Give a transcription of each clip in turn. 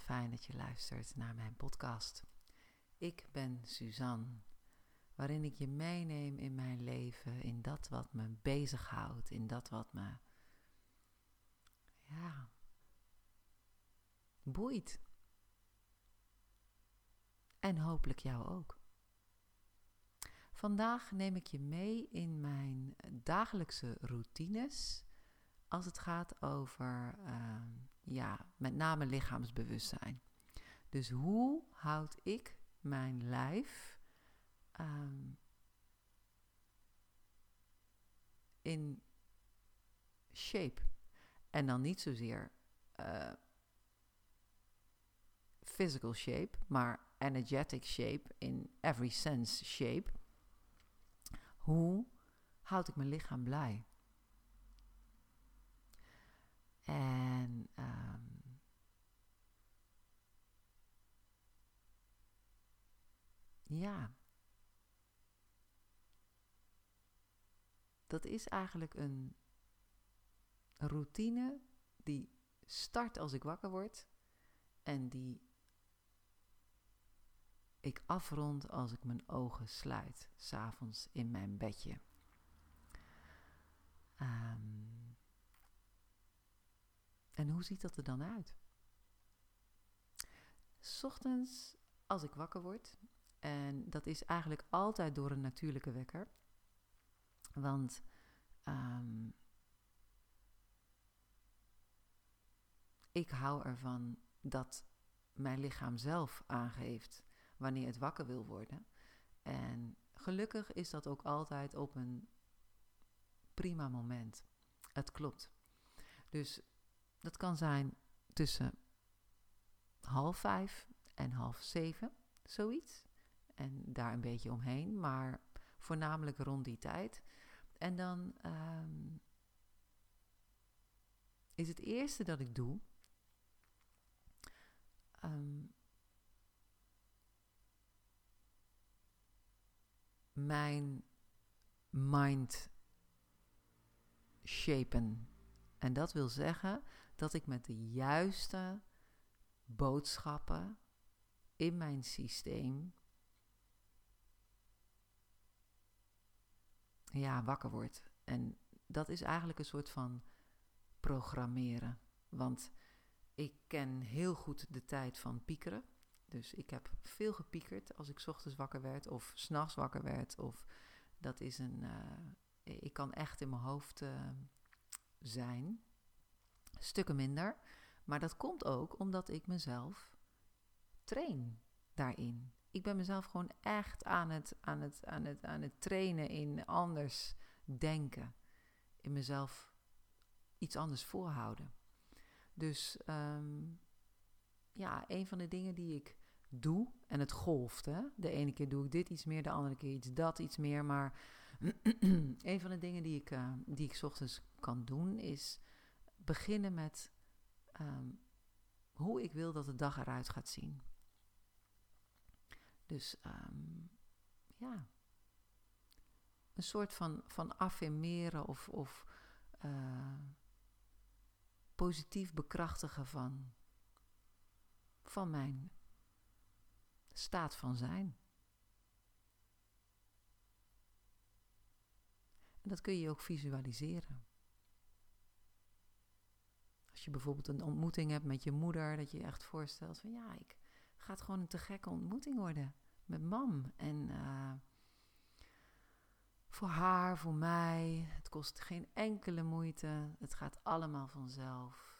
fijn dat je luistert naar mijn podcast. Ik ben Suzanne, waarin ik je meeneem in mijn leven, in dat wat me bezighoudt, in dat wat me, ja, boeit. En hopelijk jou ook. Vandaag neem ik je mee in mijn dagelijkse routines als het gaat over, ehm, ja, met name lichaamsbewustzijn. Dus hoe houd ik mijn lijf ehm, in shape? En dan niet zozeer uh, physical shape, maar energetic shape, in every sense shape. Hoe houd ik mijn lichaam blij? En um, ja, dat is eigenlijk een routine die start als ik wakker word en die ik afrond als ik mijn ogen sluit, s'avonds in mijn bedje. En hoe ziet dat er dan uit? Ochtends, als ik wakker word, en dat is eigenlijk altijd door een natuurlijke wekker, want um, ik hou ervan dat mijn lichaam zelf aangeeft wanneer het wakker wil worden. En gelukkig is dat ook altijd op een prima moment. Het klopt. Dus dat kan zijn tussen half vijf en half zeven, zoiets. En daar een beetje omheen, maar voornamelijk rond die tijd. En dan um, is het eerste dat ik doe. Um, mijn mind shapen. En dat wil zeggen dat ik met de juiste boodschappen in mijn systeem ja, wakker word. En dat is eigenlijk een soort van programmeren. Want ik ken heel goed de tijd van piekeren. Dus ik heb veel gepiekerd als ik ochtends wakker werd of s'nachts wakker werd. Of dat is een. Uh, ik kan echt in mijn hoofd uh, zijn stukken minder. Maar dat komt ook omdat ik mezelf train daarin. Ik ben mezelf gewoon echt aan het, aan het, aan het, aan het trainen in anders denken. In mezelf iets anders voorhouden. Dus um, ja, een van de dingen die ik doe, en het golft. Hè? De ene keer doe ik dit iets meer, de andere keer iets dat iets meer. Maar een van de dingen die ik, uh, die ik ochtends kan doen, is beginnen met um, hoe ik wil dat de dag eruit gaat zien. Dus um, ja, een soort van, van affirmeren of, of uh, positief bekrachtigen van, van mijn staat van zijn. En dat kun je ook visualiseren. Je bijvoorbeeld een ontmoeting hebt met je moeder, dat je je echt voorstelt van ja, ik ga het gewoon een te gekke ontmoeting worden met mam. En uh, voor haar, voor mij, het kost geen enkele moeite. Het gaat allemaal vanzelf.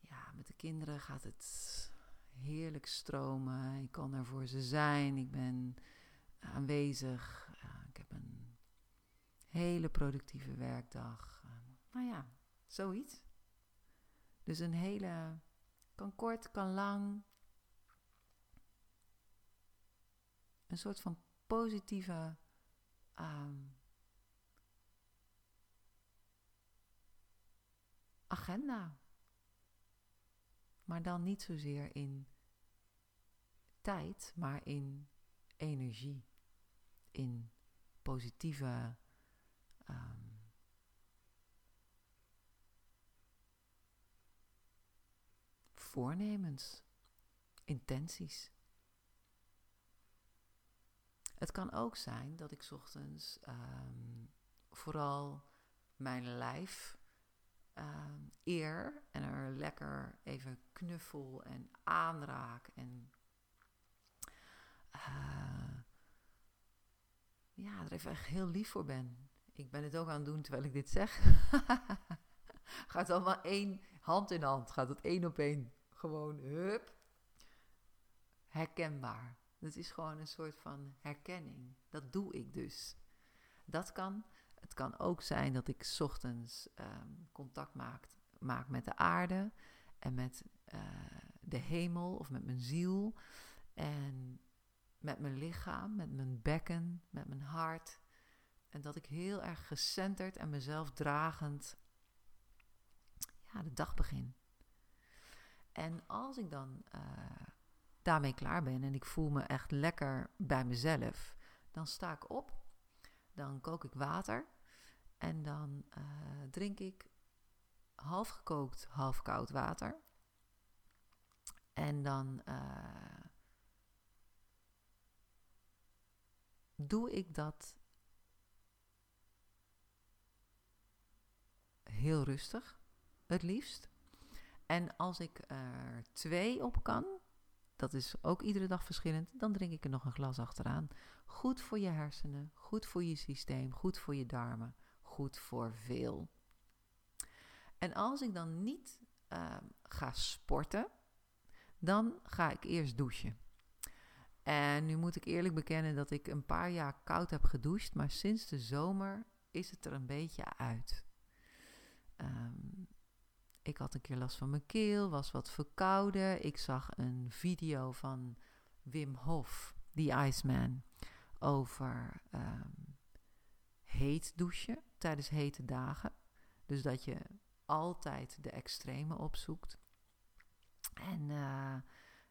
Ja, met de kinderen gaat het heerlijk stromen. Ik kan er voor ze zijn. Ik ben aanwezig. Ik heb een hele productieve werkdag. Nou ja, zoiets. Dus een hele, kan kort, kan lang. Een soort van positieve um, agenda. Maar dan niet zozeer in tijd, maar in energie. In positieve um, voornemens, intenties. Het kan ook zijn dat ik ochtends um, vooral mijn lijf uh, eer en er lekker even knuffel en aanraak en uh, ja, er even echt heel lief voor ben. Ik ben het ook aan het doen terwijl ik dit zeg. gaat allemaal één hand in hand, gaat het één op één gewoon hup herkenbaar. Het is gewoon een soort van herkenning. Dat doe ik dus. Dat kan het kan ook zijn dat ik ochtends um, contact maak, maak met de aarde en met uh, de hemel of met mijn ziel en met mijn lichaam, met mijn bekken, met mijn hart. En dat ik heel erg gecenterd en mezelf dragend ja, de dag begin. En als ik dan uh, daarmee klaar ben en ik voel me echt lekker bij mezelf, dan sta ik op, dan kook ik water en dan uh, drink ik half gekookt, half koud water. En dan uh, doe ik dat heel rustig, het liefst. En als ik er twee op kan, dat is ook iedere dag verschillend, dan drink ik er nog een glas achteraan. Goed voor je hersenen, goed voor je systeem, goed voor je darmen goed voor veel. En als ik dan niet uh, ga sporten, dan ga ik eerst douchen. En nu moet ik eerlijk bekennen dat ik een paar jaar koud heb gedoucht, maar sinds de zomer is het er een beetje uit. Um, ik had een keer last van mijn keel, was wat verkouden. Ik zag een video van Wim Hof, die Iceman, over um, heet douchen tijdens hete dagen. Dus dat je altijd de extreme opzoekt. En uh,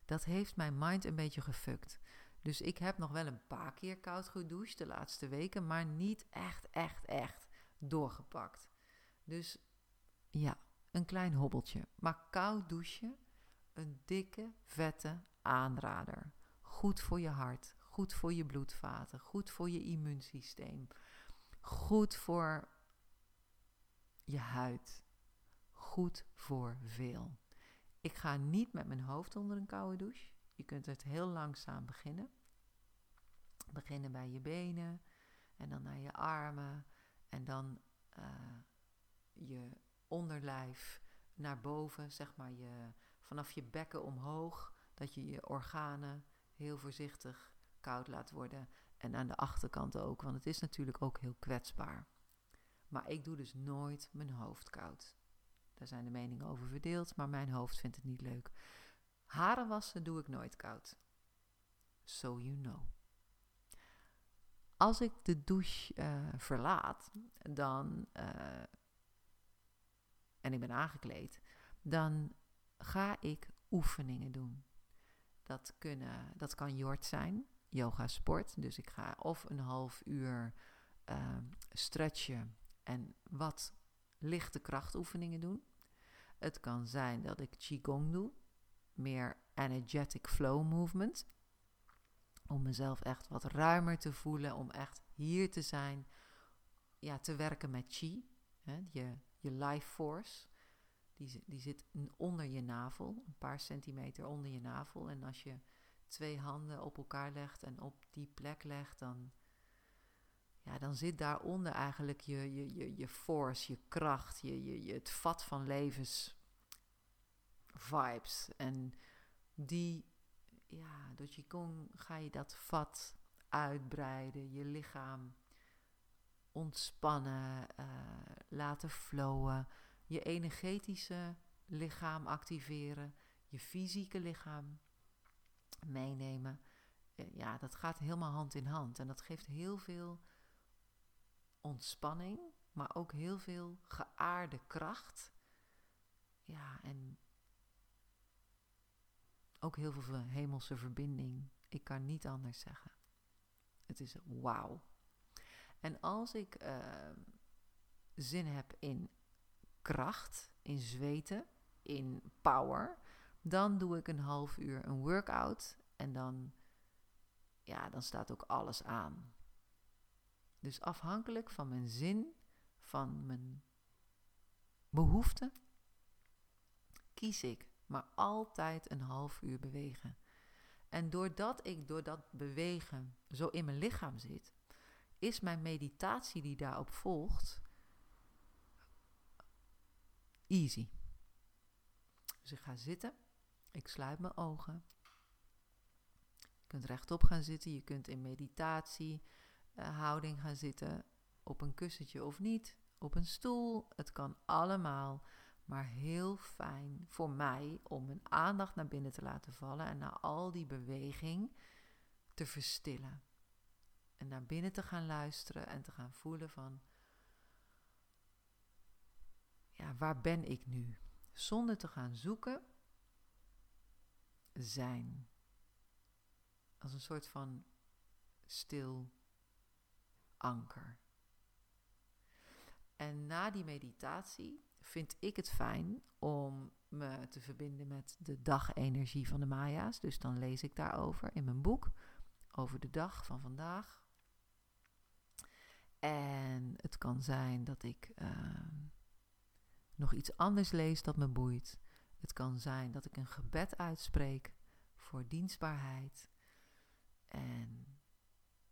dat heeft mijn mind een beetje gefukt. Dus ik heb nog wel een paar keer koud gedoucht de laatste weken, maar niet echt, echt, echt doorgepakt. Dus ja, een klein hobbeltje. Maar koud douchen, een dikke, vette aanrader. Goed voor je hart, goed voor je bloedvaten, goed voor je immuunsysteem, Goed voor je huid. Goed voor veel. Ik ga niet met mijn hoofd onder een koude douche. Je kunt het heel langzaam beginnen. Beginnen bij je benen en dan naar je armen en dan uh, je onderlijf naar boven, zeg maar je, vanaf je bekken omhoog, dat je je organen heel voorzichtig koud laat worden en aan de achterkant ook, want het is natuurlijk ook heel kwetsbaar. Maar ik doe dus nooit mijn hoofd koud. Daar zijn de meningen over verdeeld, maar mijn hoofd vindt het niet leuk. Haren wassen doe ik nooit koud. So you know. Als ik de douche uh, verlaat, dan. Uh, en ik ben aangekleed, dan ga ik oefeningen doen. Dat, kunnen, dat kan jort zijn yoga sport. Dus ik ga of een half uur uh, stretchen en wat lichte krachtoefeningen doen. Het kan zijn dat ik qigong doe, meer energetic flow movement. Om mezelf echt wat ruimer te voelen, om echt hier te zijn. Ja, te werken met chi, hè, je, je life force. Die, die zit onder je navel, een paar centimeter onder je navel. En als je twee handen op elkaar legt en op die plek legt, dan, ja, dan zit daaronder eigenlijk je, je, je, je force, je kracht, je, je, je, het vat van levens vibes. En die, ja, door Qigong ga je dat vat uitbreiden, je lichaam ontspannen, uh, laten flowen, je energetische lichaam activeren, je fysieke lichaam meenemen. Eh, ja, dat gaat helemaal hand in hand. En dat geeft heel veel ontspanning, maar ook heel veel geaarde kracht. Ja, en ook heel veel hemelse verbinding. Ik kan niet anders zeggen. Het is wauw. En als ik uh, zin heb in kracht, in zweten, in power, Dan doe ik een half uur een workout en dan, ja, dan staat ook alles aan. Dus afhankelijk van mijn zin, van mijn behoefte, kies ik maar altijd een half uur bewegen. En doordat ik door dat bewegen zo in mijn lichaam zit, is mijn meditatie die daarop volgt easy. Dus ik ga zitten, ik sluit mijn ogen. Je kunt rechtop gaan zitten, je kunt in meditatie uh, houding gaan zitten, op een kussentje of niet, op een stoel. Het kan allemaal, maar heel fijn voor mij om mijn aandacht naar binnen te laten vallen en naar al die beweging te verstillen. En naar binnen te gaan luisteren en te gaan voelen van, ja, waar ben ik nu? Zonder te gaan zoeken, zijn. Als een soort van stil anker. En na die meditatie vind ik het fijn om me te verbinden met de dagenergie van de Maya's. Dus dan lees ik daarover in mijn boek, over de dag van vandaag. En het kan zijn dat ik ehm, nog iets anders lees dat me boeit. Het kan zijn dat ik een gebed uitspreek voor dienstbaarheid. En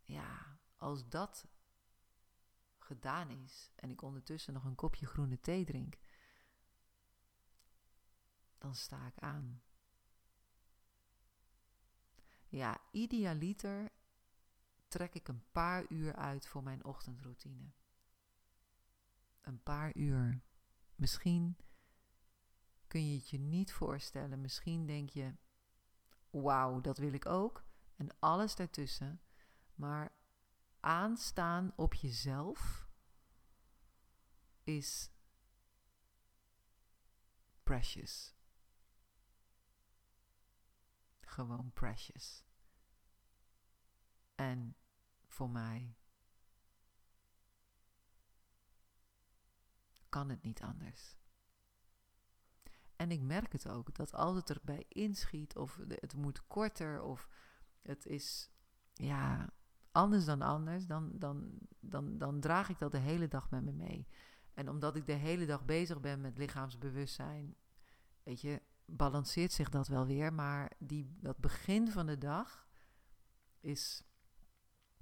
ja, als dat gedaan is en ik ondertussen nog een kopje groene thee drink, dan sta ik aan. Ja, idealiter trek ik een paar uur uit voor mijn ochtendroutine. Een paar uur. Misschien kun je het je niet voorstellen. Misschien denk je: wauw, dat wil ik ook. En alles daartussen. Maar aanstaan op jezelf is precious. Gewoon precious. En voor mij kan het niet anders. En ik merk het ook, dat als het erbij inschiet, of het moet korter, of het is ja, anders dan anders, dan, dan, dan, dan draag ik dat de hele dag met me mee. En omdat ik de hele dag bezig ben met lichaamsbewustzijn, weet je, balanceert zich dat wel weer. Maar die, dat begin van de dag is,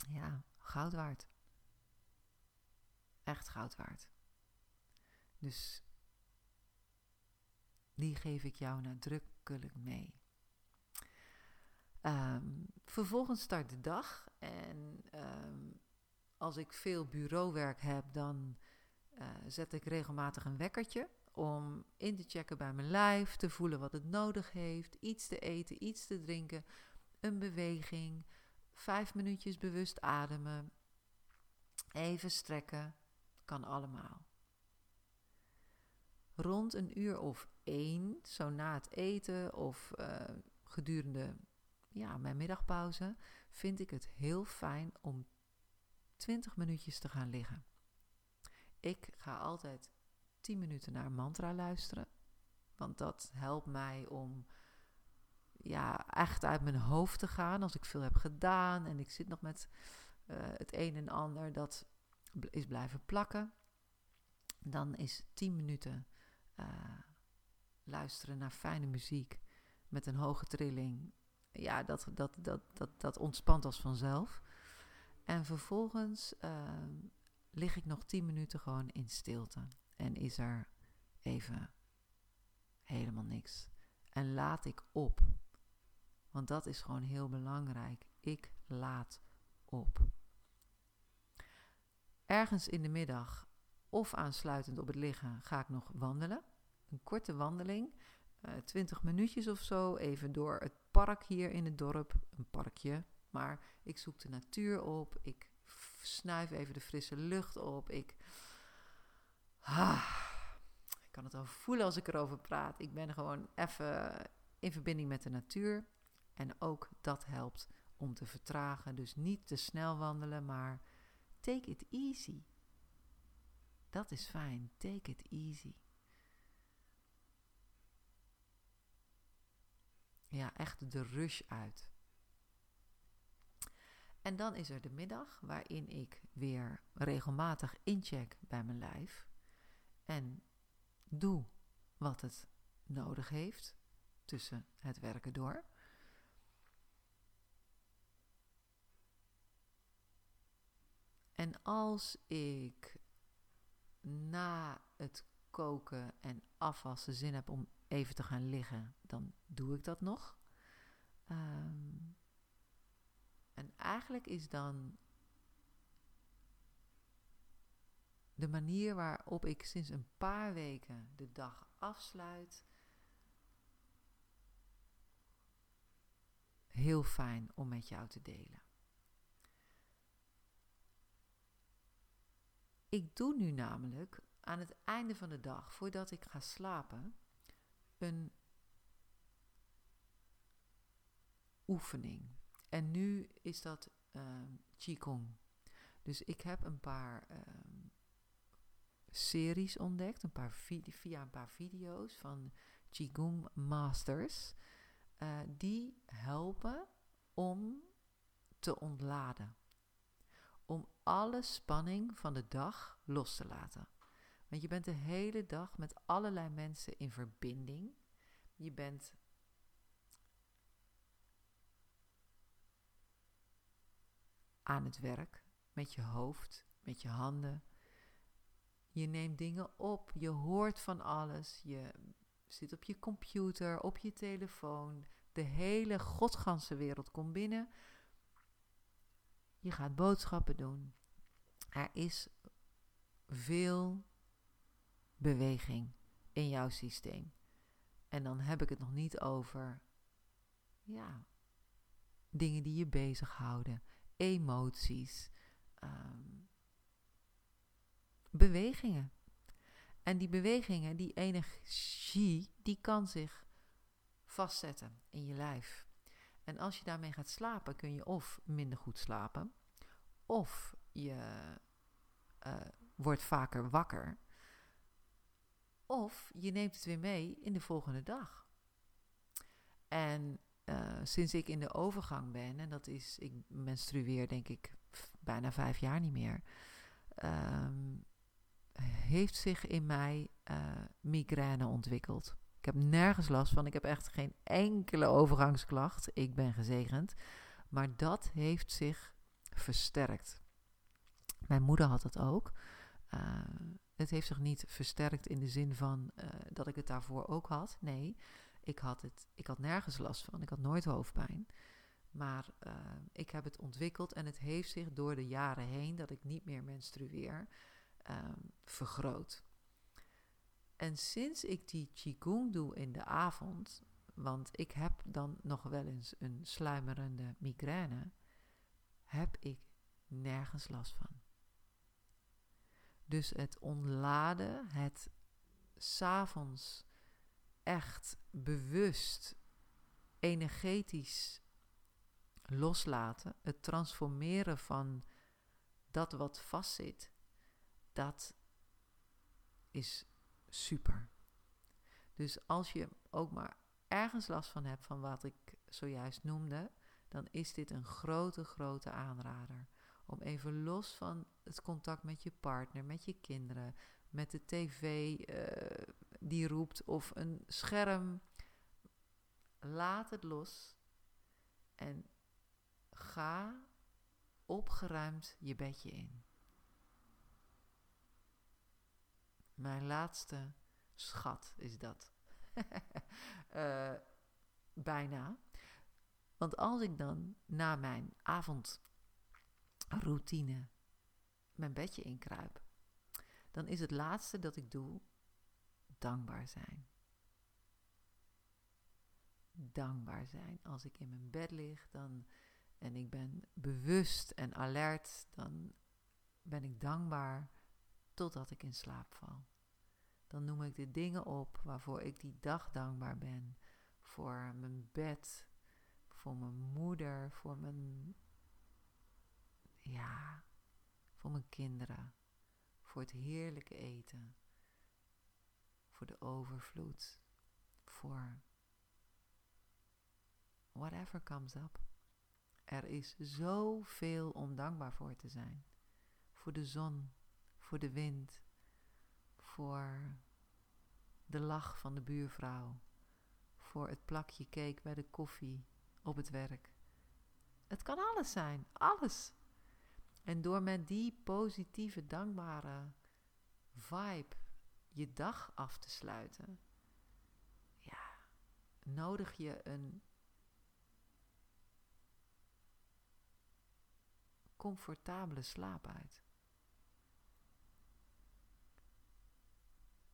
ja, goud waard. Echt goud waard. Dus die geef ik jou nadrukkelijk mee. Ehm, vervolgens start de dag en ehm, als ik veel bureauwerk heb, dan uh, zet ik regelmatig een wekkertje om in te checken bij mijn lijf, te voelen wat het nodig heeft, iets te eten, iets te drinken, een beweging, vijf minuutjes bewust ademen, even strekken, kan allemaal. Rond een uur of één, zo na het eten of uh, gedurende ja, mijn middagpauze, vind ik het heel fijn om 20 minuutjes te gaan liggen. Ik ga altijd 10 minuten naar mantra luisteren. Want dat helpt mij om ja, echt uit mijn hoofd te gaan. Als ik veel heb gedaan en ik zit nog met uh, het een en ander, dat is blijven plakken. Dan is 10 minuten uh, luisteren naar fijne muziek met een hoge trilling. Ja, dat, dat, dat, dat, dat ontspant als vanzelf. En vervolgens uh, lig ik nog 10 minuten gewoon in stilte. En is er even helemaal niks. En laat ik op. Want dat is gewoon heel belangrijk. Ik laat op. Ergens in de middag of aansluitend op het liggen ga ik nog wandelen. Een korte wandeling, uh, eh, 20 minuutjes of zo, even door het park hier in het dorp. Een parkje, maar ik zoek de natuur op. Ik snuif even de frisse lucht op. Ik, ah, ik kan het al voelen als ik erover praat. Ik ben gewoon even in verbinding met de natuur. En ook dat helpt om te vertragen. Dus niet te snel wandelen, maar take it easy. Dat is fijn. Take it easy. ja, echt de rush uit. En dan is er de middag waarin ik weer regelmatig incheck bij mijn lijf en doe wat het nodig heeft tussen het werken door. En als ik na het koken en afwassen zin heb om even te gaan liggen, dan doe ik dat nog. Ehm, en eigenlijk is dan de manier waarop ik sinds een paar weken de dag afsluit. Heel fijn om met jou te delen. Ik doe nu namelijk aan het einde van de dag, voordat ik ga slapen, een oefening. En nu is dat uh, Qigong. Dus ik heb een paar ehm, series ontdekt, een paar via een paar video's van Qigong Masters. Uh, die helpen om te ontladen. Om alle spanning van de dag los te laten. Want je bent de hele dag met allerlei mensen in verbinding. Je bent aan het werk met je hoofd, met je handen. Je neemt dingen op, je hoort van alles, je zit op je computer, op je telefoon. De hele godganse wereld komt binnen. Je gaat boodschappen doen. Er is veel beweging in jouw systeem. En dan heb ik het nog niet over ja, dingen die je bezighouden, emoties, um, bewegingen. En die bewegingen, die energie, die kan zich vastzetten in je lijf. En als je daarmee gaat slapen, kun je of minder goed slapen, of je uh, wordt vaker wakker, of je neemt het weer mee in de volgende dag. En uh, sinds ik in de overgang ben, en dat is, ik menstrueer denk ik bijna vijf jaar niet meer, um, heeft zich in mij uh, migraine ontwikkeld. Ik heb nergens last van. Ik heb echt geen enkele overgangsklacht. Ik ben gezegend. Maar dat heeft zich versterkt. Mijn moeder had het ook. Uh, het heeft zich niet versterkt in de zin van uh, dat ik het daarvoor ook had. Nee, ik had, het, ik had nergens last van. Ik had nooit hoofdpijn. Maar uh, ik heb het ontwikkeld en het heeft zich door de jaren heen dat ik niet meer menstrueer, vergroot. En sinds ik die Qigong doe in de avond, want ik heb dan nog wel eens een sluimerende migraine, heb ik nergens last van. Dus het ontladen, het s'avonds echt bewust energetisch loslaten, het transformeren van dat wat vastzit, dat is super. Dus als je ook maar ergens last van hebt van wat ik zojuist noemde, dan is dit een grote, grote aanrader. Om even los van het contact met je partner, met je kinderen, met de tv uh, die roept of een scherm. Laat het los en ga opgeruimd je bedje in. Mijn laatste schat is dat. uh, bijna. Want als ik dan na mijn avondroutine mijn bedje inkruip, dan is het laatste dat ik doe dankbaar zijn. Dankbaar zijn. Als ik in mijn bed lig dan, en ik ben bewust en alert, dan ben ik dankbaar totdat ik in slaap val. Dan noem ik de dingen op waarvoor ik die dag dankbaar ben. Voor mijn bed, voor mijn moeder, voor mijn. Ja, voor mijn kinderen. Voor het heerlijke eten. Voor de overvloed. Voor whatever comes up. Er is zoveel om dankbaar voor te zijn. Voor de zon, voor de wind, voor de lach van de buurvrouw, voor het plakje cake bij de koffie op het werk. Het kan alles zijn, alles. En door met die positieve, dankbare vibe je dag af te sluiten, ja, nodig je een comfortabele slaap uit.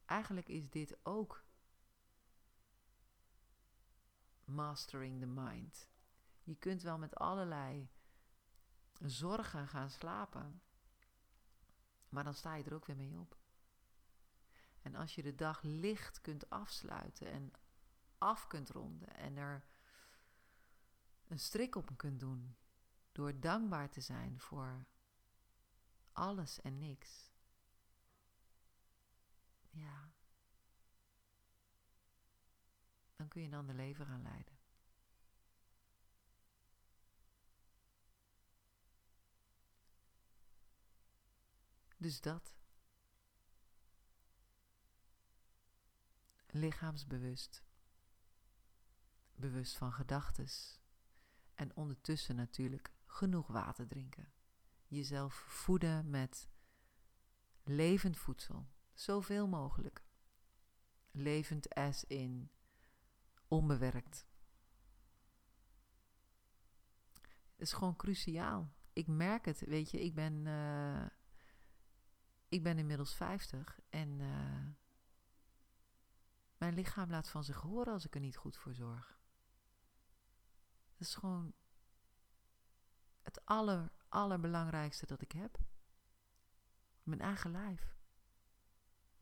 Eigenlijk is dit ook mastering the mind. Je kunt wel met allerlei zorgen gaan slapen, maar dan sta je er ook weer mee op. En als je de dag licht kunt afsluiten en af kunt ronden en er een strik op kunt doen door dankbaar te zijn voor alles en niks. Ja. Dan kun je dan de leven gaan leiden. Dus dat. Lichaamsbewust. Bewust van gedachtes. En ondertussen natuurlijk genoeg water drinken. Jezelf voeden met levend voedsel. Zoveel mogelijk. Levend as in onbewerkt. Het is gewoon cruciaal. Ik merk het, weet je, ik ben, uh, ik ben inmiddels 50 en uh, mijn lichaam laat van zich horen als ik er niet goed voor zorg. Dat is gewoon het aller, allerbelangrijkste dat ik heb. Mijn eigen lijf.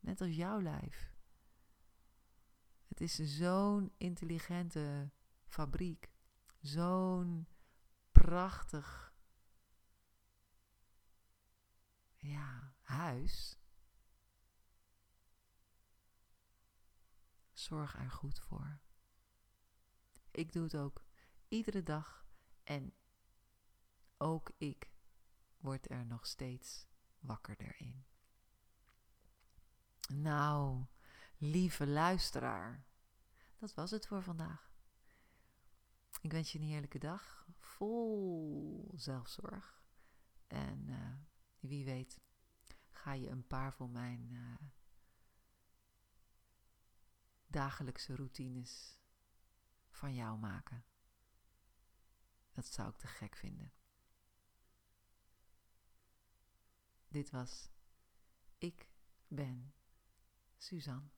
Net als jouw lijf. Het is zo'n intelligente fabriek. Zo'n prachtig ja, huis. Zorg er goed voor. Ik doe het ook iedere dag en ook ik word er nog steeds wakkerder in. Nou, lieve luisteraar, dat was het voor vandaag. Ik wens je een heerlijke dag vol zelfzorg. En uh, wie weet, ga je een paar van mijn uh, dagelijkse routines van jou maken. Dat zou ik te gek vinden. Dit was Ik ben Suzanne.